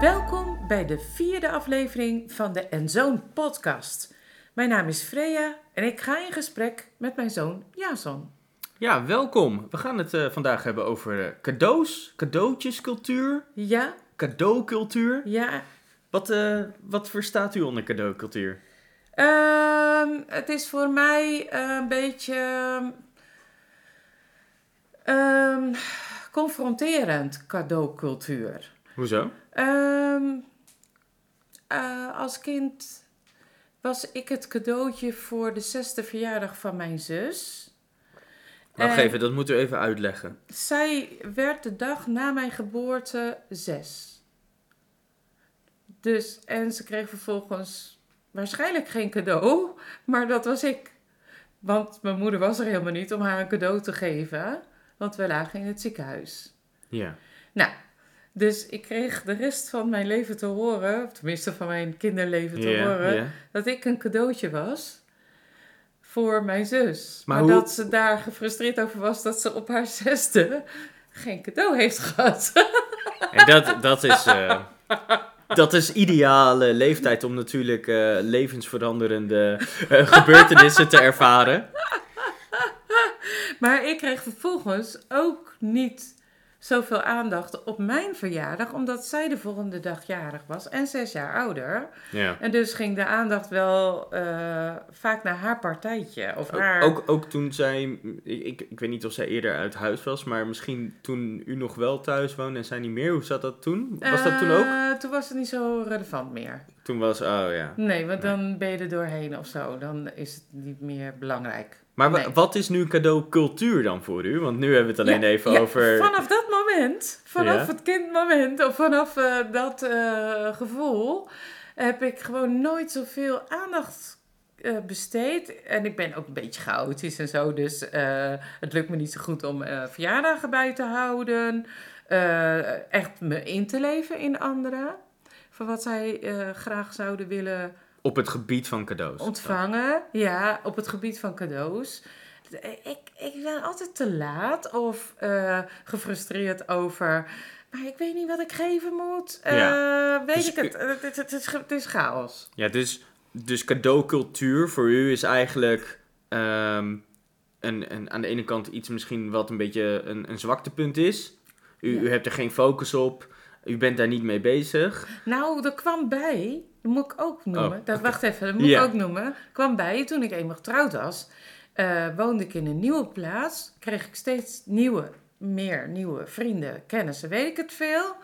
Welkom bij de vierde aflevering van de En Zoon podcast. Mijn naam is Freya en ik ga in gesprek met mijn zoon Jason. Ja, welkom. We gaan het eh, vandaag hebben over eh, cadeaus, cadeautjescultuur, Ja, cadeaucultuur. ja. Wat, eh, wat verstaat u onder cadeaucultuur? Ehm, het is voor mij een beetje ehm, confronterend cadeaucultuur. Hoezo? Ehm, eh, als kind was ik het cadeautje voor de zesde verjaardag van mijn zus. Wacht En even, dat moeten we even uitleggen. Zij werd de dag na mijn geboorte zes. Dus, en ze kreeg vervolgens waarschijnlijk geen cadeau, maar dat was ik. Want mijn moeder was er helemaal niet om haar een cadeau te geven, want we lagen in het ziekenhuis. Ja. Nou, dus ik kreeg de rest van mijn leven te horen, of tenminste van mijn kinderleven te horen, dat ik een cadeautje was voor mijn zus. Maar Maar, hoe- dat ze daar gefrustreerd over was dat ze op haar zesde geen cadeau heeft gehad. En dat, dat is... eh, Dat is ideale leeftijd om natuurlijk eh, levensveranderende eh, gebeurtenissen te ervaren. maar ik kreeg vervolgens ook niet zoveel aandacht op mijn verjaardag, omdat zij de volgende dag jarig was en zes jaar ouder. Ja. En dus ging de aandacht wel eh, vaak naar haar partijtje. Of Ook, haar... ook, ook toen zij, ik, ik, weet niet of zij eerder uit huis was, maar misschien toen u nog wel thuis woonde en zij niet meer. Hoe zat dat toen? Was dat toen ook? Eh, toen was het niet zo relevant meer. Toen was, oh ja. Nee, want dan ben je er doorheen of zo. Dan is het niet meer belangrijk. Maar Nee. wat is nu cadeaucultuur dan voor u? Want nu hebben we het alleen Ja, even ja, over... Vanaf dat moment, vanaf Ja? het kindmoment, of vanaf eh, dat eh, gevoel, heb ik gewoon nooit zoveel aandacht eh, besteed. En ik ben ook een beetje chaotisch en zo, dus het lukt me niet zo goed om verjaardagen bij te houden. Echt me in te leven in anderen. Voor wat zij graag zouden willen Op het gebied van cadeaus. ontvangen. Ja, op het gebied van cadeaus. Ik, ik ben altijd te laat of eh, gefrustreerd over. Maar ik weet niet wat ik geven moet. Eh, weet Dus ik het? Het, het, het is, het is chaos. Ja, dus, dus cadeaucultuur voor u is eigenlijk ehm, een, een, aan de ene kant iets misschien wat een beetje een, een zwaktepunt is. U, Ja. u hebt er geen focus op. U bent daar niet mee bezig. Nou, er kwam bij, dat moet ik ook noemen. Oh, dat, oké. Wacht even, dat moet ik ook noemen. kwam bij, toen ik eenmaal getrouwd was, eh, woonde ik in een nieuwe plaats. Kreeg ik steeds nieuwe, meer nieuwe vrienden, kennissen, weet ik het veel.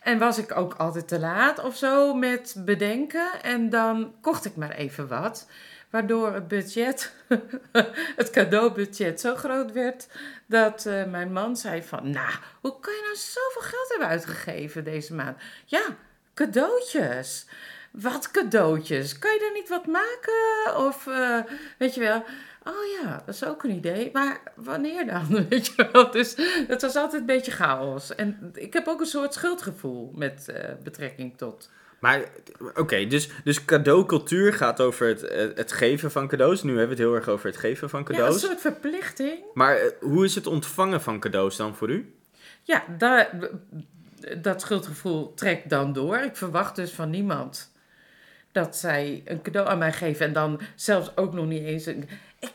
En was ik ook altijd te laat of zo met bedenken. En dan kocht ik maar even wat. Waardoor het budget, het cadeaubudget zo groot werd dat eh, mijn man zei van... Nou, hoe kan je nou zoveel geld hebben uitgegeven deze maand? Ja, cadeautjes. Wat cadeautjes? Kan je er niet wat maken? Of eh, weet je wel... Oh ja, dat is ook een idee. Maar wanneer dan? Weet je wel? Dus het was altijd een beetje chaos. En ik heb ook een soort schuldgevoel met eh, betrekking tot. Maar oké, dus, dus cadeaucultuur gaat over het, het geven van cadeaus. Nu hebben we het heel erg over het geven van Ja, een cadeaus. soort verplichting. Maar eh, hoe is het ontvangen van cadeaus dan voor u? Ja, daar, dat schuldgevoel trekt dan door. Ik verwacht dus van niemand dat zij een cadeau aan mij geven. En dan zelfs ook nog niet eens. Een, ik,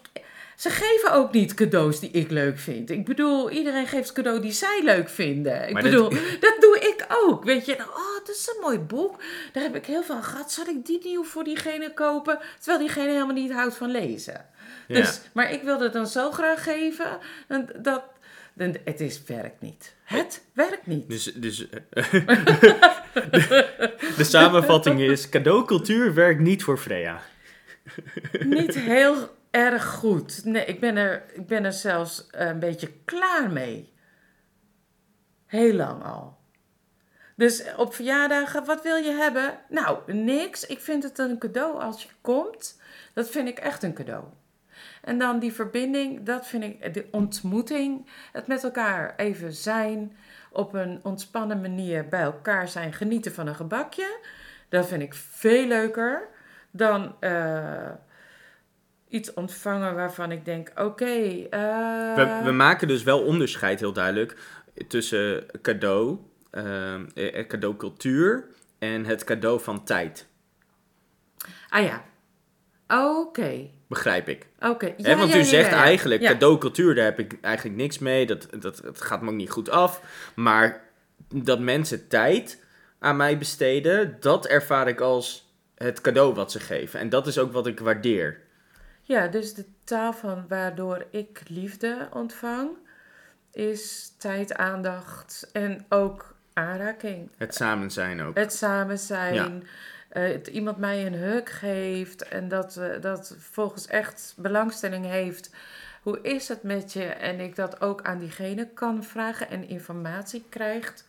ze geven ook niet cadeaus die ik leuk vind. Ik bedoel, iedereen geeft cadeau die zij leuk vinden. Ik Maar bedoel, dit- dat doe ik ook. Weet je, oh, dat is een mooi boek. Daar heb ik heel veel aan gehad. Zal ik die nieuw voor diegene kopen? Terwijl diegene helemaal niet houdt van lezen. Ja. Dus, maar ik wilde het dan zo graag geven. En dat, het is, werkt niet. Het werkt niet. Dus, dus eh, de, de samenvatting is: cadeaucultuur werkt niet voor Freya. Niet heel erg goed. Nee, ik ben er, ik ben er zelfs een beetje klaar mee. Heel lang al. Dus op verjaardagen, wat wil je hebben? Nou, niks. Ik vind het een cadeau als je komt. Dat vind ik echt een cadeau. En dan die verbinding, dat vind ik, de ontmoeting, het met elkaar even zijn, op een ontspannen manier bij elkaar zijn, genieten van een gebakje. Dat vind ik veel leuker dan, eh, iets ontvangen waarvan ik denk, oké. eh, We, we maken dus wel onderscheid, heel duidelijk, tussen cadeau, ehm, eh, eh, cadeaucultuur en het cadeau van tijd. Ah ja. Oké. Begrijp ik. Oké. Ja, want ja, u ja, zegt eigenlijk, Ja. cadeaucultuur, daar heb ik eigenlijk niks mee. Dat, dat, het gaat me ook niet goed af. Maar dat mensen tijd aan mij besteden, dat ervaar ik als het cadeau wat ze geven. En dat is ook wat ik waardeer. Ja, dus de taal van waardoor ik liefde ontvang, is tijd, aandacht en ook aanraking. Het samen zijn ook. Het samen zijn. eh, het iemand mij een hug geeft en dat, eh, dat volgens echt belangstelling heeft. Hoe is het met je? En ik dat ook aan diegene kan vragen en informatie krijgt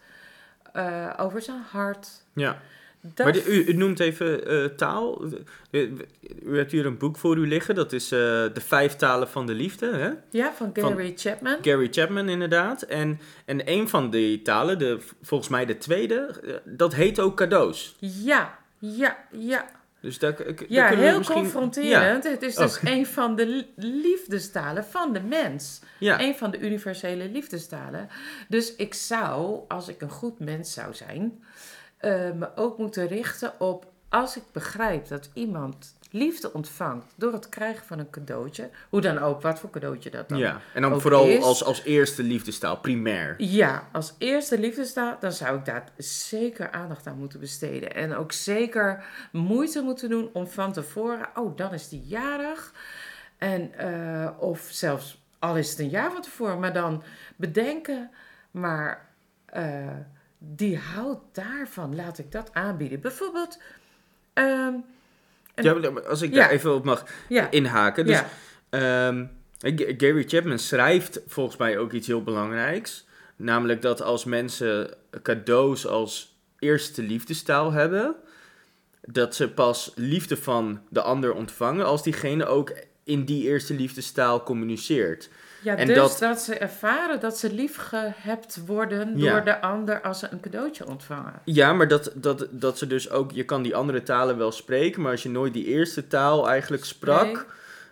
eh, over zijn hart. Ja. Dat Maar de- u, u noemt even eh, taal. U hebt hier een boek voor u liggen. Dat is eh, De Vijf Talen van de Liefde. Hè? ja, van Gary Chapman. Gary Chapman inderdaad. En, en een van die talen, de, volgens mij de tweede, eh, dat heet ook cadeaus. Ja, ja, ja. Dus daar, Ja, daar we heel misschien- confronterend. Het is dus Oh. een van de li- liefdestalen van de mens. Ja, ja. Een van de universele liefdestalen. Dus ik zou, als ik een goed mens zou zijn, eh, me ook moeten richten op als ik begrijp dat iemand liefde ontvangt door het krijgen van een cadeautje, hoe dan ook, wat voor cadeautje dat dan ja. En dan vooral is. als, als eerste liefdestaal, primair. Ja, als eerste liefdestaal, dan zou ik daar zeker aandacht aan moeten besteden. En ook zeker moeite moeten doen om van tevoren, oh, dan is die jarig. En, eh, of zelfs al is het een jaar van tevoren, maar dan bedenken, maar eh, die houdt daarvan, laat ik dat aanbieden. Bijvoorbeeld, ehm, Ja, als ik daar even op mag inhaken. Dus Ehm, Gary Chapman schrijft volgens mij ook iets heel belangrijks. Namelijk dat als mensen cadeaus als eerste liefdestaal hebben, dat ze pas liefde van de ander ontvangen als diegene ook in die eerste liefdestaal communiceert. Ja en dus dat- dat... ze ervaren dat ze lief gehebt worden Ja. door de ander als ze een cadeautje ontvangen. Ja, maar dat, dat, dat ze dus ook, je kan die andere talen wel spreken, maar als je nooit die eerste taal eigenlijk sprak, Nee.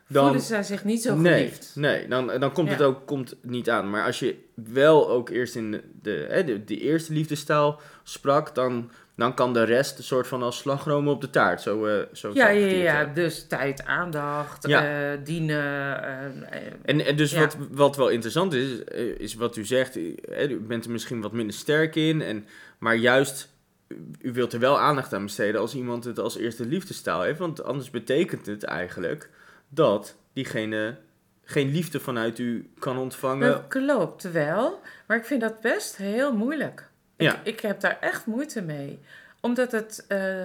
dan... Voelen zij zich niet zo nee, geliefd. nee, dan, dan komt het ook komt niet aan. Maar als je wel ook eerst in de, de, de, de eerste liefdestaal sprak, dan, dan kan de rest een soort van als slagroom op de taart. Zo, eh zo Ja, ja, ja, dus tijd, aandacht, Ja. eh, dienen. eh, En, en dus Ja. wat, wat wel interessant is, is wat u zegt. U, bent er misschien wat minder sterk in, en, maar juist, u- u wilt er wel aandacht aan besteden als iemand het als eerste liefdestaal heeft. Want anders betekent het eigenlijk dat diegene geen liefde vanuit u kan ontvangen. dat klopt wel, maar ik vind dat best heel moeilijk. Ja. Ik, ik heb daar echt moeite mee. Omdat het, eh,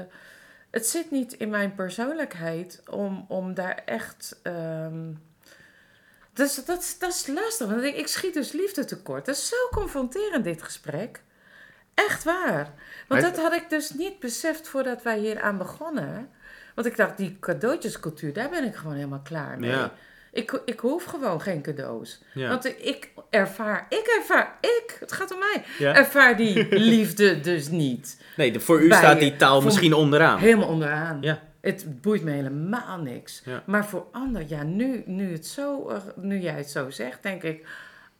het zit niet in mijn persoonlijkheid om, om daar echt... dus dat, is- dat is lastig, want ik, ik schiet dus liefde tekort. Dat is zo confronterend, dit gesprek. Echt waar. Want dat had ik dus niet beseft voordat wij hier aan begonnen. Want ik dacht, die cadeautjescultuur, daar ben ik gewoon helemaal klaar mee. Ja. Ik, ik hoef gewoon geen cadeaus. Ja. Want ik ervaar, ik ervaar, ik, het gaat om mij, Ja. ervaar die liefde dus niet. Nee, de- voor u Bij- staat die taal misschien onderaan. Helemaal onderaan. Ja. Het boeit me helemaal niks. Ja. Maar voor anderen, ja, nu, nu, het zo, nu jij het zo zegt, denk ik,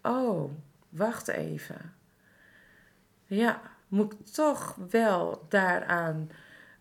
oh, wacht even. Ja, moet ik toch wel daaraan.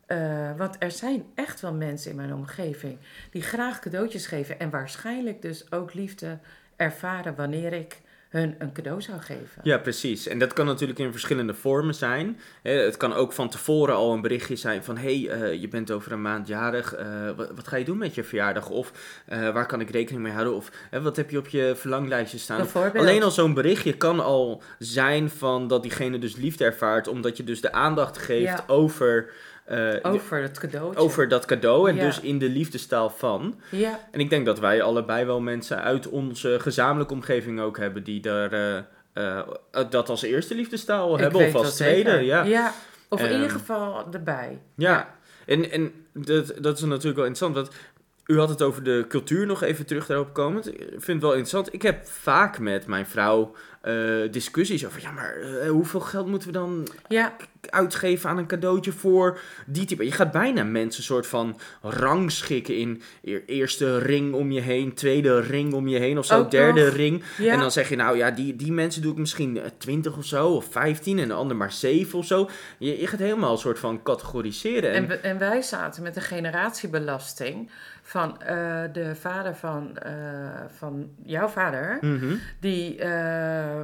Eh, want er zijn echt wel mensen in mijn omgeving die graag cadeautjes geven en waarschijnlijk dus ook liefde ervaren wanneer ik hun een cadeau zou geven. Ja, precies. En dat kan natuurlijk in verschillende vormen zijn. Het kan ook van tevoren al een berichtje zijn van... hé, hey, eh, je bent over een maand jarig. eh, wat, wat ga je doen met je verjaardag? Of waar kan ik rekening mee houden? Of wat heb je op je verlanglijstje staan? Alleen al zo'n berichtje kan al zijn van dat diegene dus liefde ervaart... omdat je dus de aandacht geeft Ja. over, eh, Over het cadeautje. over dat cadeau... en Ja. dus in de liefdestaal van... Ja, En ik denk dat wij allebei wel mensen uit onze gezamenlijke omgeving ook hebben die daar eh, eh, dat als eerste liefdestaal ik hebben of dat als tweede. zeker. Ja. ja, of in Ehm, ieder geval erbij. ja. En, en dat, dat is natuurlijk wel interessant. Want u had het over de cultuur nog even terug daarop komend. Ik vind het wel interessant. Ik heb vaak met mijn vrouw eh, discussies over, ja, maar eh, hoeveel geld moeten we dan Ja, uitgeven aan een cadeautje voor die type. Je gaat bijna mensen soort van rangschikken in eer- eerste ring om je heen, tweede ring om je heen of zo, Ook derde nog. ring. ja. En dan zeg je nou ja, die, die mensen doe ik misschien eh, 20 of zo, of 15 en de ander maar 7 of zo. Je, je gaat helemaal een soort van categoriseren. En, En, en wij zaten met een generatiebelasting van eh, de vader van, eh, van jouw vader. Mhm. Die, eh,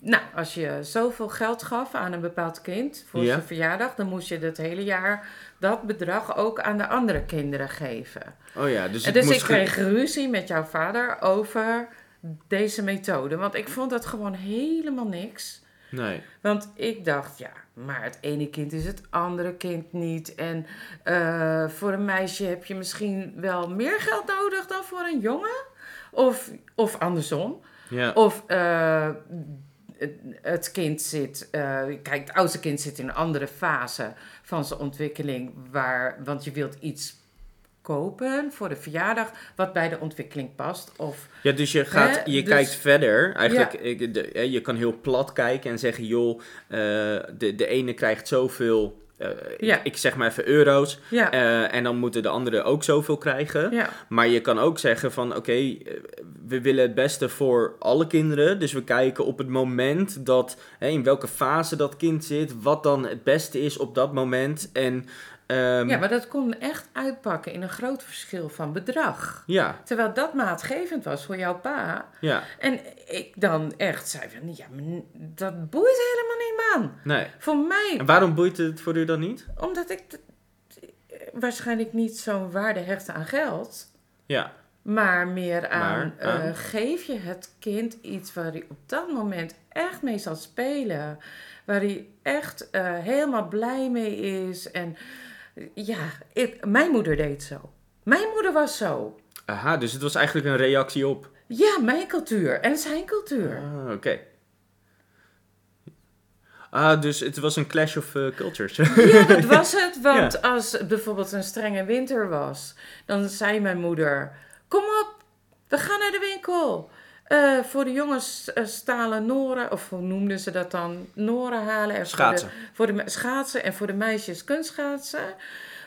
nou, als je zoveel geld gaf aan een bepaald kind voor Ja. zijn verjaardag, dan moest je het hele jaar dat bedrag ook aan de andere kinderen geven. Oh ja, dus en het dus moest ik kreeg ruzie met jouw vader over deze methode, want ik vond dat gewoon helemaal niks. Nee. Want ik dacht, ja, maar het ene kind is het andere kind niet. En eh, voor een meisje heb je misschien wel meer geld nodig dan voor een jongen. Of, of andersom. Ja. Of eh, het, kind zit, eh, kijk, het oudste kind zit in een andere fase van zijn ontwikkeling. Waar, want je wilt iets kopen voor de verjaardag wat bij de ontwikkeling past. Of Ja, dus je, gaat, Hè? je Dus- kijkt verder. Eigenlijk, de- je kan heel plat kijken en zeggen, joh, eh, de, de ene krijgt zoveel, eh, Ja. ik, ik zeg maar even euro's, ja, eh, en dan moeten de anderen ook zoveel krijgen. ja. Maar je kan ook zeggen van, oké, we willen het beste voor alle kinderen. Dus we kijken op het moment dat, hè, in welke fase dat kind zit, wat dan het beste is op dat moment. En ehm, ja, maar dat kon echt uitpakken in een groot verschil van bedrag. ja, Terwijl dat maatgevend was voor jouw pa. ja, En ik dan echt zei van, ja, maar dat boeit helemaal niet, man. nee. Voor mij, En waarom boeit het voor u dan niet? omdat ik waarschijnlijk niet zo'n waarde hecht aan geld. Ja, Maar meer aan, Maar aan? eh, geef je het kind iets waar hij op dat moment echt mee zal spelen. Waar hij echt eh, helemaal blij mee is. En eh, ja, ik, mijn moeder deed zo. Mijn moeder was zo. aha, dus het was eigenlijk een reactie op. Ja, mijn cultuur en zijn cultuur. Ah, oké. Ah, dus het was een clash of eh, cultures. Ja, dat was het. Want als het bijvoorbeeld een strenge winter was, dan zei mijn moeder: Kom op, we gaan naar de winkel. Eh, voor de jongens eh, stalen noren, of hoe noemden ze dat dan? Noren halen. En Schaatsen. Voor de, voor de schaatsen en voor de meisjes kunstschaatsen.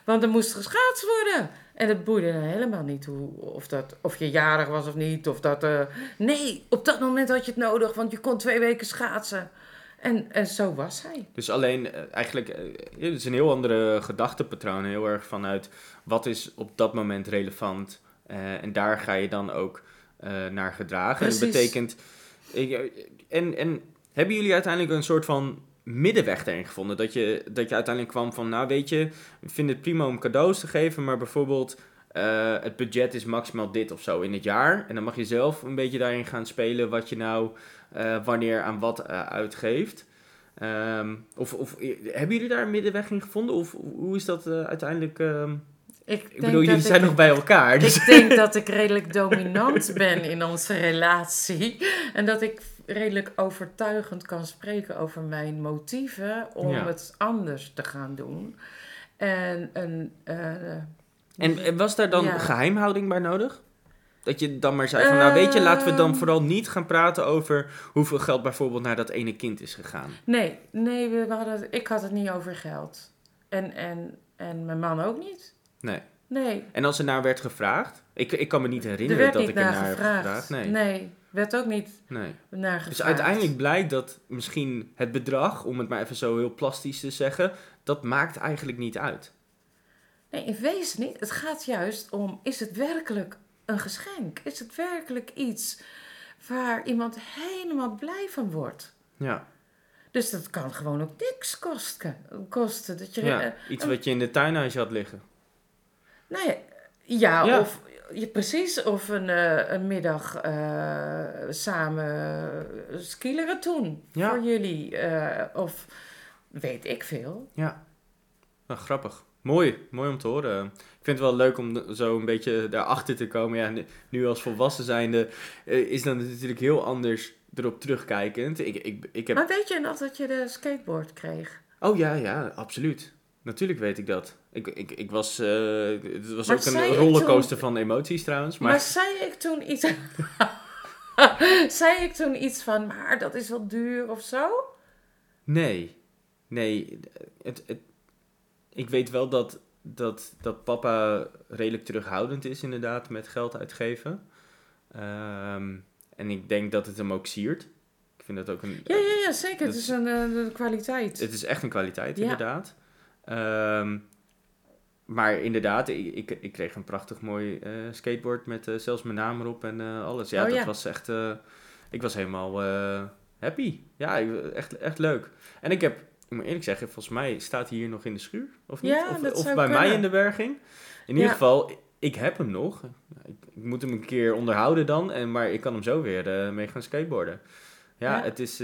Want er moest geschaatst worden. En het boeide helemaal niet hoe, of, dat, of je jarig was of niet. Of dat, eh, nee, op dat moment had je het nodig, want je kon twee weken schaatsen. En, en zo was hij. Dus alleen eigenlijk, het is een heel andere gedachtepatroon. Heel erg vanuit wat is op dat moment relevant. en daar ga je dan ook naar gedragen. En dat betekent. eh, en, en hebben jullie uiteindelijk een soort van middenweg erin gevonden? Dat je, dat je uiteindelijk kwam van, nou weet je, ik vind het prima om cadeaus te geven, maar bijvoorbeeld. eh, het budget is maximaal dit of zo in het jaar. En dan mag je zelf een beetje daarin gaan spelen wat je nou eh, wanneer aan wat eh, uitgeeft. Ehm, of, of hebben jullie daar een middenweg in gevonden? Of hoe is dat eh, uiteindelijk? ehm, Ik, bedoel, jullie zijn ik- nog bij elkaar. Dus. Ik denk dat ik redelijk dominant ben in onze relatie. En dat ik redelijk overtuigend kan spreken over mijn motieven om Ja. het anders te gaan doen. En eh, En, was daar dan Ja. geheimhouding bij nodig? Dat je dan maar zei van, nou weet je, laten we dan Ehm. vooral niet gaan praten over hoeveel geld bijvoorbeeld naar dat ene kind is gegaan. nee, nee we hadden, ik had het niet over geld. En, en, en mijn man ook niet. Nee. Nee, En als er naar werd gevraagd, ik, ik kan me niet er herinneren dat niet ik er naar naar heb gevraagd. gevraagd. Nee. nee, werd ook niet nee. naar gevraagd. Dus uiteindelijk blijkt dat misschien het bedrag, om het maar even zo heel plastisch te zeggen, dat maakt eigenlijk niet uit. Nee, in wezen niet. Het gaat juist om, is het werkelijk een geschenk? Is het werkelijk iets waar iemand helemaal blij van wordt? Ja, Dus dat kan gewoon ook niks kosten. kosten dat je, ja. eh, iets een- wat je in de tuinhuisje had liggen. Nee, ja, Ja. of ja, precies, of een, eh, een middag eh, samen uh, skileren doen Ja. voor jullie. eh, of weet ik veel. Ja, nou, grappig. Mooi, mooi om te horen. Ik vind het wel leuk om zo een beetje daarachter te komen. Ja, nu- als volwassen zijnde eh, is dat natuurlijk heel anders erop terugkijkend. Ik, ik, ik heb... Maar weet je nog dat je de skateboard kreeg? Oh ja, ja, absoluut. Natuurlijk weet ik dat. Ik, ik, ik was, eh, het was Maar ook een rollercoaster toen- van emoties trouwens. Maar, Maar, zei ik toen iets... zei ik toen iets van, maar dat is wel duur of zo? nee, nee. Het, het, ik weet wel dat, dat, dat papa redelijk terughoudend is inderdaad met geld uitgeven. Ehm, en ik denk dat het hem ook siert. Ik vind dat ook een... Ja, ja, ja, zeker. Het is- is een, eh, een kwaliteit. Het is echt een kwaliteit, Ja. inderdaad. Ehm, maar inderdaad, ik, ik, ik kreeg een prachtig mooi eh, skateboard met eh, zelfs mijn naam erop en eh, alles. Ja, Oh, dat ja. was echt... ik was helemaal happy. Ja, ik- echt, echt leuk. En ik heb, ik moet eerlijk zeggen, volgens mij staat hij hier nog in de schuur. Of niet? Ja, of bij mij in de berging. In ieder geval, ik heb hem nog. Ik, ik moet hem een keer onderhouden dan. En, maar ik kan hem zo weer mee gaan skateboarden. Ja, Ja. het is...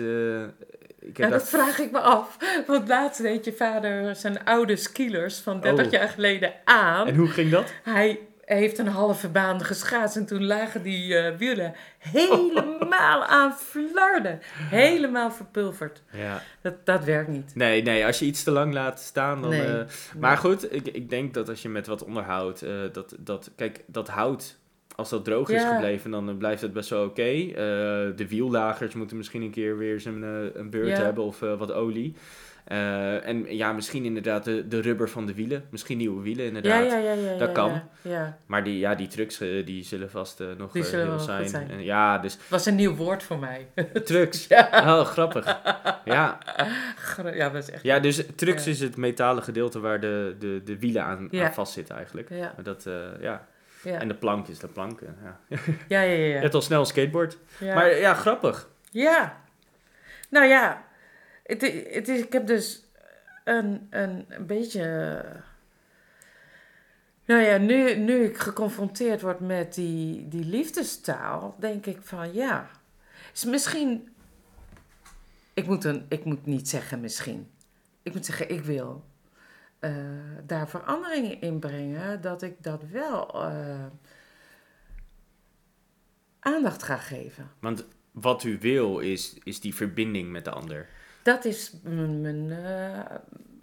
ik heb Ja, daar dat vraag ik me af. Want laatst deed je vader zijn oude skilers van 30 Oh. jaar geleden aan. En hoe ging dat? Hij heeft een halve baan geschaatst en toen lagen die eh, wielen helemaal aan flarden. Helemaal verpulverd. Ja. Dat, dat werkt niet. Nee, nee, als je iets te lang laat staan, dan... Nee. eh, maar goed, ik, ik denk dat als je met wat onderhoud, eh, dat, dat... Kijk, dat hout, als dat droog is Ja. gebleven, dan eh, blijft het best wel oké. Eh, de wiellagers moeten misschien een keer weer zijn, eh, een beurt Ja. hebben of wat olie. En ja, misschien inderdaad de, de rubber van de wielen. Misschien nieuwe wielen, inderdaad. ja. Dat kan. Maar die, ja, die trucks, die zullen vast nog Die zullen heel zijn. zijn. En, ja, dus Het was een nieuw woord voor mij. trucks. Ja. Oh, grappig. Ja, Ja, dat is echt... Ja, dus trucks is het metalen gedeelte waar de, de, de wielen aan, aan vastzitten eigenlijk. Dat, ja. Ja. En de plank is de plank. eh, Ja. ja, ja, ja. Hebt al snel een skateboard. Maar ja, grappig. Ja. Nou ja, het, het is, ik heb dus een, een, een beetje... Nou ja, nu, nu ik geconfronteerd word met die, die liefdestaal, denk ik van ja, is misschien... Ik moet, een, ik moet niet zeggen misschien. Ik moet zeggen, ik wil eh, daar veranderingen in brengen, dat ik dat wel eh, aandacht ga geven. Want wat u wil is, is die verbinding met de ander. Dat is mijn, eh,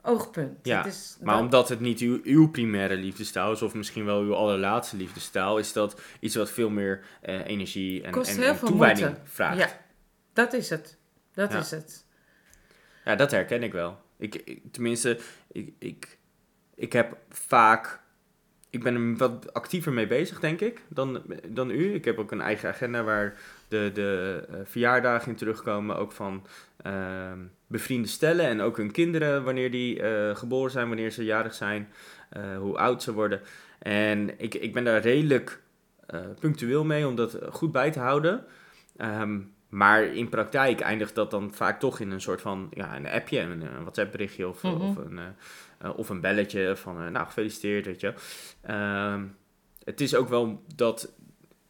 oogpunt. Ja, Het is Maar dat- omdat het niet uw, uw primaire liefdestaal is, of misschien wel uw allerlaatste liefdestaal, is dat iets wat veel meer energie en, en, toewijding vraagt. Ja, dat is het. Dat Ja. is het. Ja, dat herken ik wel. Ik, tenminste, ik, ik, ik heb vaak. Ik ben er wat actiever mee bezig, denk ik, dan, dan u. Ik heb ook een eigen agenda waar de, de eh, verjaardagen in terugkomen. Ook van ehm, bevriende stellen en ook hun kinderen, wanneer die eh, geboren zijn, wanneer ze jarig zijn, eh, hoe oud ze worden. En ik, ik ben daar redelijk punctueel mee om dat goed bij te houden. Ehm, maar in praktijk eindigt dat dan vaak toch in een soort van ja, een appje, een, een WhatsApp berichtje of, Mhm. of, een, eh, eh, of een belletje van eh, nou gefeliciteerd, weet je. Ehm, het is ook wel dat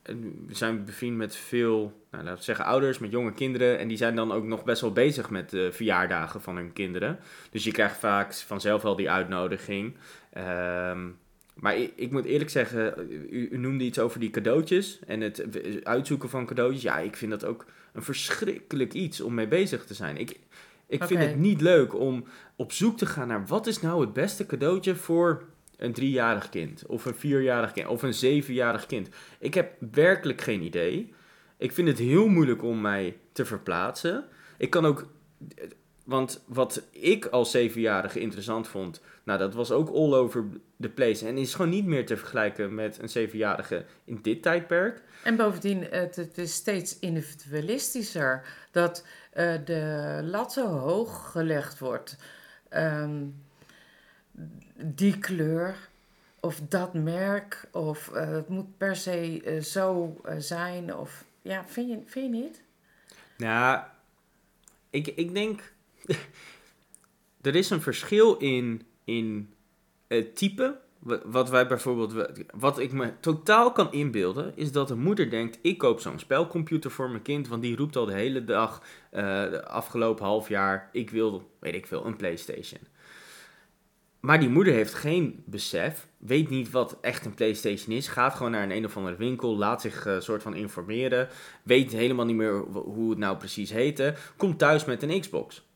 we zijn bevriend met veel, nou, laten we zeggen ouders met jonge kinderen en die zijn dan ook nog best wel bezig met de verjaardagen van hun kinderen. Dus je krijgt vaak vanzelf wel die uitnodiging. Ehm, maar ik, ik moet eerlijk zeggen, u, u noemde iets over die cadeautjes en het uitzoeken van cadeautjes. Ja, ik vind dat ook een verschrikkelijk iets om mee bezig te zijn. Ik, ik vind het niet leuk om op zoek te gaan naar wat is nou het beste cadeautje voor een driejarig kind. Of een vierjarig kind. Of een zevenjarig kind. Ik heb werkelijk geen idee. Ik vind het heel moeilijk om mij te verplaatsen. Ik kan ook... Want wat ik als zevenjarige interessant vond... Nou, dat was ook all over the place. En is gewoon niet meer te vergelijken met een zevenjarige in dit tijdperk. En bovendien, het, het is steeds individualistischer. Dat eh, de lat zo hoog gelegd wordt. Ehm, die kleur of dat merk. Of eh, het moet per se eh, zo zijn. Of, ja, vind je, vind je niet? Nou, ik, ik denk... er is een verschil in, in het type. Wa- Wat wij bijvoorbeeld... Wat ik me totaal kan inbeelden... is dat een moeder denkt... ik koop zo'n spelcomputer voor mijn kind... want die roept al de hele dag... eh, de afgelopen half jaar... ik wil, weet ik veel, een Playstation. Maar die moeder heeft geen besef, weet niet wat echt een PlayStation is, gaat gewoon naar een een of andere winkel, laat zich eh, soort van informeren, weet helemaal niet meer hoe het nou precies heette, komt thuis met een Xbox.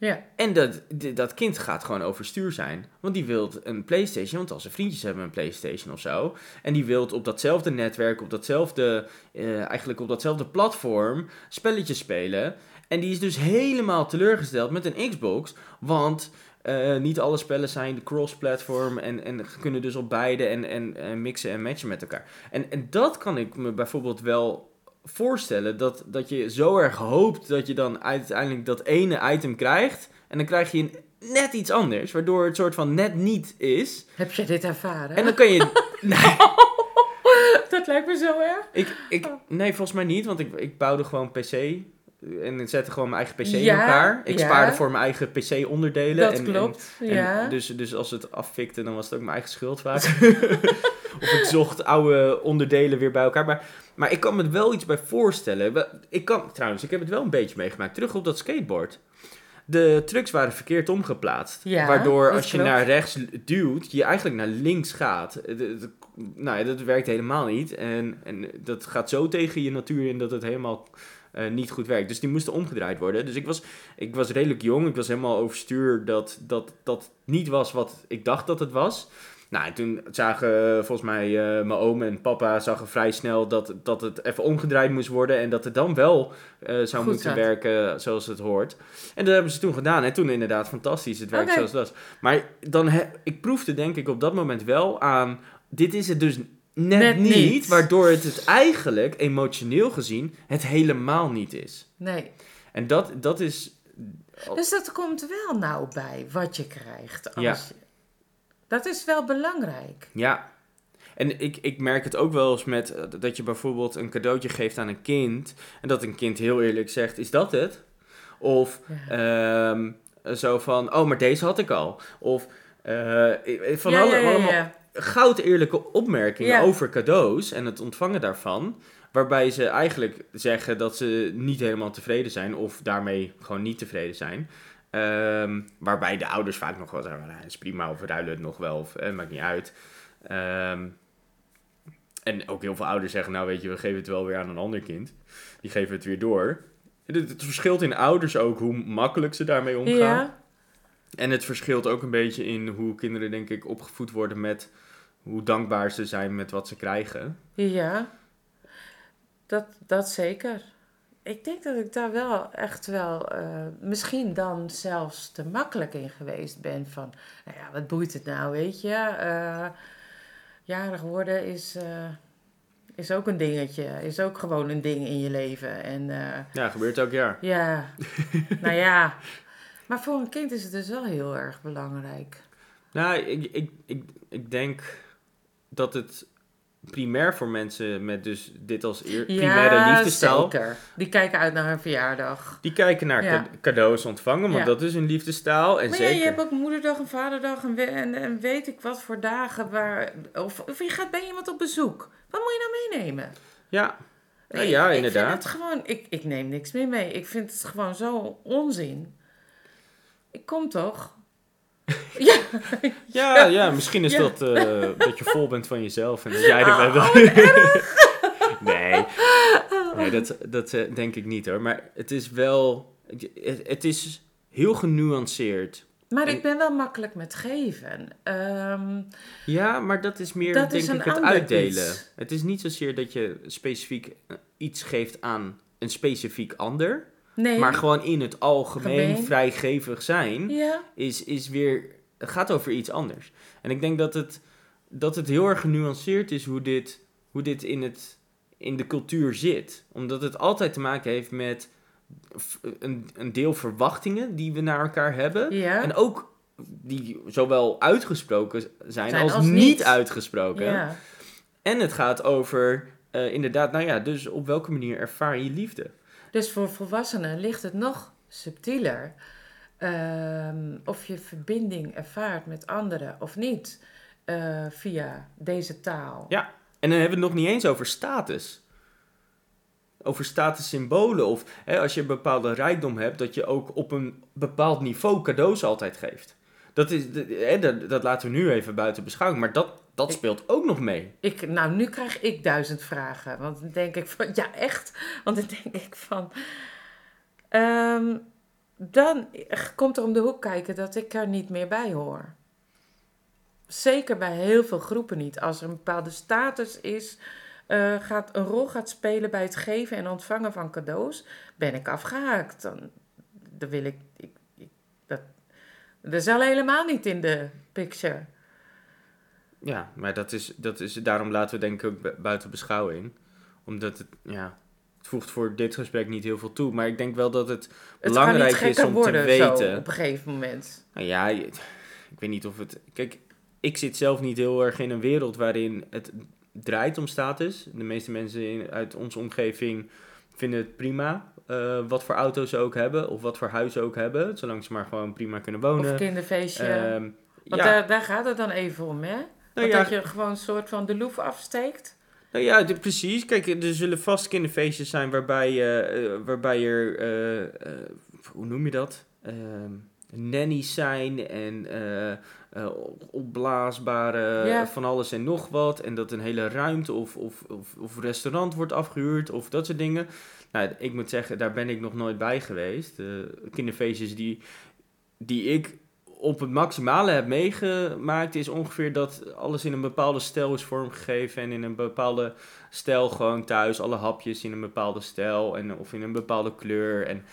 Ja. En dat, dat kind gaat gewoon overstuur zijn. Want die wil een PlayStation, want al zijn vriendjes hebben een PlayStation of zo. En die wil op datzelfde netwerk, op datzelfde, eh, eigenlijk op datzelfde platform, spelletjes spelen. En die is dus helemaal teleurgesteld met een Xbox. Want eh, niet alle spellen zijn cross-platform en, en kunnen dus op beide en, en, en mixen en matchen met elkaar. En, en dat kan ik me bijvoorbeeld wel voorstellen. Dat, dat je zo erg hoopt dat je dan uiteindelijk dat ene item krijgt. En dan krijg je een, net iets anders, waardoor het soort van net niet is. Heb je dit ervaren? En dan kan je... Nee, Dat lijkt me zo erg. ik, ik, nee volgens mij niet, want ik, ik bouwde gewoon PC. En ik zette gewoon mijn eigen PC in elkaar. Ik ja. spaarde voor mijn eigen PC-onderdelen. Dat en, klopt. En ja. dus, dus als het affikte, dan was het ook mijn eigen schuld vaak. of ik zocht oude onderdelen weer bij elkaar. Maar, maar ik kan me wel iets bij voorstellen. Ik kan, trouwens, ik heb het wel een beetje meegemaakt. Terug op dat skateboard. De trucks waren verkeerd omgeplaatst. Ja, waardoor dat als je klopt. naar rechts duwt, je eigenlijk naar links gaat. Het- het- nou ja, dat werkt helemaal niet. En, en dat gaat zo tegen je natuur in dat het helemaal eh, niet goed werkt. Dus die moesten omgedraaid worden. Dus ik was, ik was redelijk jong. Ik was helemaal overstuur dat dat, dat niet was wat ik dacht dat het was. Nou, en toen zagen eh, volgens mij eh, mijn oom en papa zagen vrij snel dat, dat het even omgedraaid moest worden. En dat het dan wel zou Goed moeten werken zoals het hoort. En dat hebben ze toen gedaan. En toen inderdaad fantastisch. Het werkt Oké. zoals het was. Maar dan he- ik proefde denk ik op dat moment wel aan... Dit is het dus net, Net niet, niet. Waardoor het het eigenlijk, emotioneel gezien, het helemaal niet is. Nee. En dat, dat is... Dus dat komt wel nauw bij wat je krijgt. Als Ja. je- Dat is wel belangrijk. Ja. En ik, ik merk het ook wel eens met eh, dat je bijvoorbeeld een cadeautje geeft aan een kind. En dat een kind heel eerlijk zegt, is dat het? Of Ja. ehm, zo van, oh, maar deze had ik al. Of eh, van Ja, alle, ja, allemaal. Goud eerlijke opmerkingen Ja. over cadeaus en het ontvangen daarvan. Waarbij ze eigenlijk zeggen dat ze niet helemaal tevreden zijn of daarmee gewoon niet tevreden zijn. Ehm, waarbij de ouders vaak nog wel zeggen, nou, is prima of we ruilen het nog wel of eh, maakt niet uit. Ehm, en ook heel veel ouders zeggen, nou weet je, we geven het wel weer aan een ander kind. Die geven het weer door. Het, het verschilt in ouders ook hoe makkelijk ze daarmee omgaan. Ja. En het verschilt ook een beetje in hoe kinderen, denk ik, opgevoed worden met hoe dankbaar ze zijn met wat ze krijgen. Ja. Dat, dat zeker. Ik denk dat ik daar wel echt wel, eh, misschien dan zelfs te makkelijk in geweest ben. Van, nou ja, wat boeit het nou, weet je? Eh, jarig worden is, eh, is ook een dingetje. Is ook gewoon een ding in je leven. En Ja, gebeurt elk jaar. ja, nou ja. Maar voor een kind is het dus wel heel erg belangrijk. Nou, ik, ik, ik, ik denk dat het primair voor mensen met dus dit als eer, primaire ja, liefdestaal... zeker. Die kijken uit naar een verjaardag. Die kijken naar Ja. cadeaus ontvangen, want Ja. dat is een liefdestaal. En Maar zeker... ja, je hebt ook moederdag en vaderdag en, we- en, en weet ik wat voor dagen waar... Of, of je gaat bij iemand op bezoek. Wat moet je nou meenemen? Ja, ja, ja ik inderdaad. vind het gewoon... Ik, ik neem niks meer mee. Ik vind het gewoon zo onzin. Ik kom toch? ja. Ja, ja, misschien is Ja. dat eh, dat je vol bent van jezelf en dat jij er Oh, bent. nee, nee dat, dat eh, denk ik niet hoor. Maar het is wel, het, het is heel genuanceerd. Maar En- ik ben wel makkelijk met geven. Ehm, Ja, maar dat is meer Dat denk is ik het uitdelen. iets. Het is niet zozeer dat je specifiek eh, iets geeft aan een specifiek ander. Nee. Maar gewoon in het algemeen Gemeen. vrijgevig zijn. Ja. is, is weer, het gaat over iets anders. En ik denk dat het, dat het heel erg genuanceerd is hoe dit, hoe dit in, het, in de cultuur zit. Omdat het altijd te maken heeft met een, een deel verwachtingen die we naar elkaar hebben. Ja. En ook die zowel uitgesproken zijn, Zijn als, als niet, niet. uitgesproken. ja. En het gaat over, eh, inderdaad, nou ja, dus op welke manier ervaar je liefde? Dus voor volwassenen ligt het nog subtieler. ehm, of je verbinding ervaart met anderen of niet eh, via deze taal. Ja. En dan hebben we het nog niet eens over status. Over statussymbolen. Of hè, als je een bepaalde rijkdom hebt, dat je ook op een bepaald niveau cadeaus altijd geeft. Dat, is, dat, dat laten we nu even buiten beschouwing. Maar dat, dat Ik- speelt ook nog mee. Ik, nou, nu krijg ik duizend vragen. Want dan denk ik van, ja echt. Want dan denk ik van, ehm, dan komt er om de hoek kijken dat ik er niet meer bij hoor. Zeker bij heel veel groepen niet. Als er een bepaalde status is, eh, gaat, een rol gaat spelen bij het geven en ontvangen van cadeaus, ben ik afgehaakt. Dan, dan wil ik, ik, ik dat, dat is al helemaal niet in de picture. Ja, maar dat is, dat is, daarom laten we denk ik ook bu- buiten beschouwing. Omdat het, ja, het voegt voor dit gesprek niet heel veel toe. Maar ik denk wel dat het, belangrijk is om worden te zo weten. op een gegeven moment. Nou ja, ik weet niet of het. Kijk, ik zit zelf niet heel erg in een wereld waarin het draait om status. De meeste mensen in, uit onze omgeving vinden het prima. eh, wat voor auto's ze ook hebben, of wat voor huis ze ook hebben. Zolang ze maar gewoon prima kunnen wonen. Of kinderfeestje. Ehm, Want ja, daar, daar gaat het dan even om, hè? Nou ja, dat je gewoon een soort van de loef afsteekt. Nou ja, de- precies. Kijk, er zullen vast kinderfeestjes zijn waarbij, eh, waarbij er, eh, hoe noem je dat? Ehm nannies zijn en opblaasbare Ja. van alles en nog wat. En dat een hele ruimte of, of, of, of restaurant wordt afgehuurd of dat soort dingen. Nou, ik moet zeggen, daar ben ik nog nooit bij geweest. Kinderfeestjes die, die ik op het maximale heb meegemaakt, is ongeveer dat alles in een bepaalde stijl is vormgegeven en in een bepaalde stijl gewoon thuis. Alle hapjes in een bepaalde stijl en, of in een bepaalde kleur. En,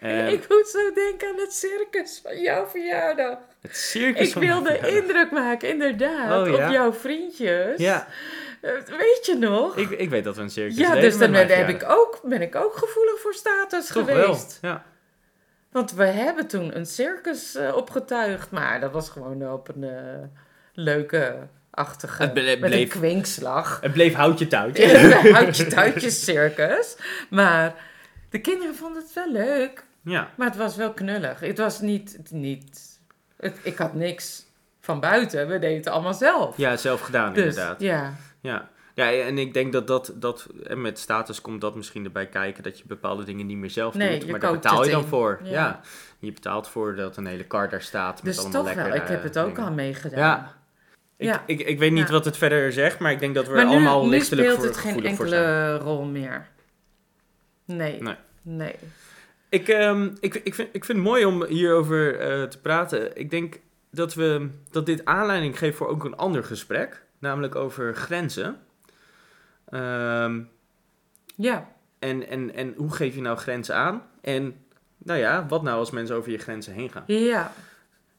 eh, ik moet zo denken aan het circus van jouw verjaardag. het circus Ik wilde indruk maken, inderdaad, Oh, ja. op jouw vriendjes. Ja, Eh, Weet je nog? ik, ik weet dat we een circus ja, dus dan ben, heb ik ook, ben ik ook gevoelig voor status Toch geweest. wel, ja. Want we hebben toen een circus eh, opgetuigd, maar dat was gewoon op een eh, leuke, achtige, Het ble- met een bleef- kwinkslag. Het bleef houtje touwtje. Houtje tuitjes circus. Maar de kinderen vonden het wel leuk. ja. Maar het was wel knullig. Het was niet... niet het, ik had niks van buiten. We deden het allemaal zelf. ja, zelf gedaan dus, inderdaad. Ja. Ja. Ja, en ik denk dat, dat, dat en met status komt dat misschien erbij kijken dat je bepaalde dingen niet meer zelf Nee, doet. Maar daar betaal je dan in. voor. Ja. Ja. Je betaalt voor dat een hele kar daar staat met Dus allemaal toch lekker wel. Ik heb het ook al meegedaan. Ja. Ik, Ja. ik, ik weet niet wat het verder zegt, maar ik denk dat we Maar er nu, allemaal nu lichtelijk speelt voor, het geen voor enkele rol meer. Nee. Nee. Nee. Ik, ehm, ik, ik, vind, ik vind het mooi om hierover eh, te praten. Ik denk dat, we, dat dit aanleiding geeft voor ook een ander gesprek, namelijk over grenzen. Ehm, Ja. en, en, en hoe geef je nou grenzen aan? En nou ja, wat nou als mensen over je grenzen heen gaan? Ja.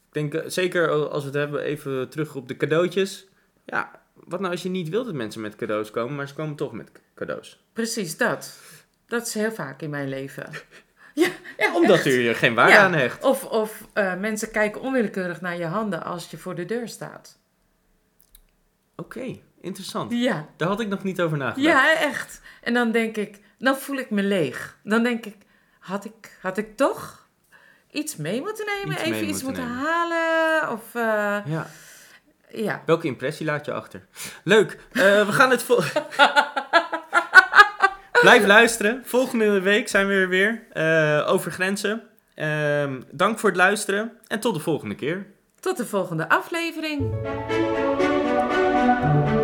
Ik denk, eh, zeker als we het hebben even terug op de cadeautjes. Ja, wat nou als je niet wilt dat mensen met cadeaus komen, maar ze komen toch met cadeaus? Precies dat. Dat is heel vaak in mijn leven. Ja, ja Omdat echt. u er geen waarde Ja. aan hecht. Of, of eh, mensen kijken onwillekeurig naar je handen als je voor de deur staat. Oké, interessant. Ja. Daar had ik nog niet over nagedacht. Ja, echt. En dan denk ik, dan voel ik me leeg. Dan denk ik, had ik, had ik toch iets mee moeten nemen? Iets Even iets moeten halen? Of, eh, Ja. ja. Welke impressie laat je achter? Leuk. Eh, we gaan het vol... Blijf luisteren. Volgende week zijn we er weer eh, over grenzen. Ehm, dank voor het luisteren en tot de volgende keer. Tot de volgende aflevering. Thank you.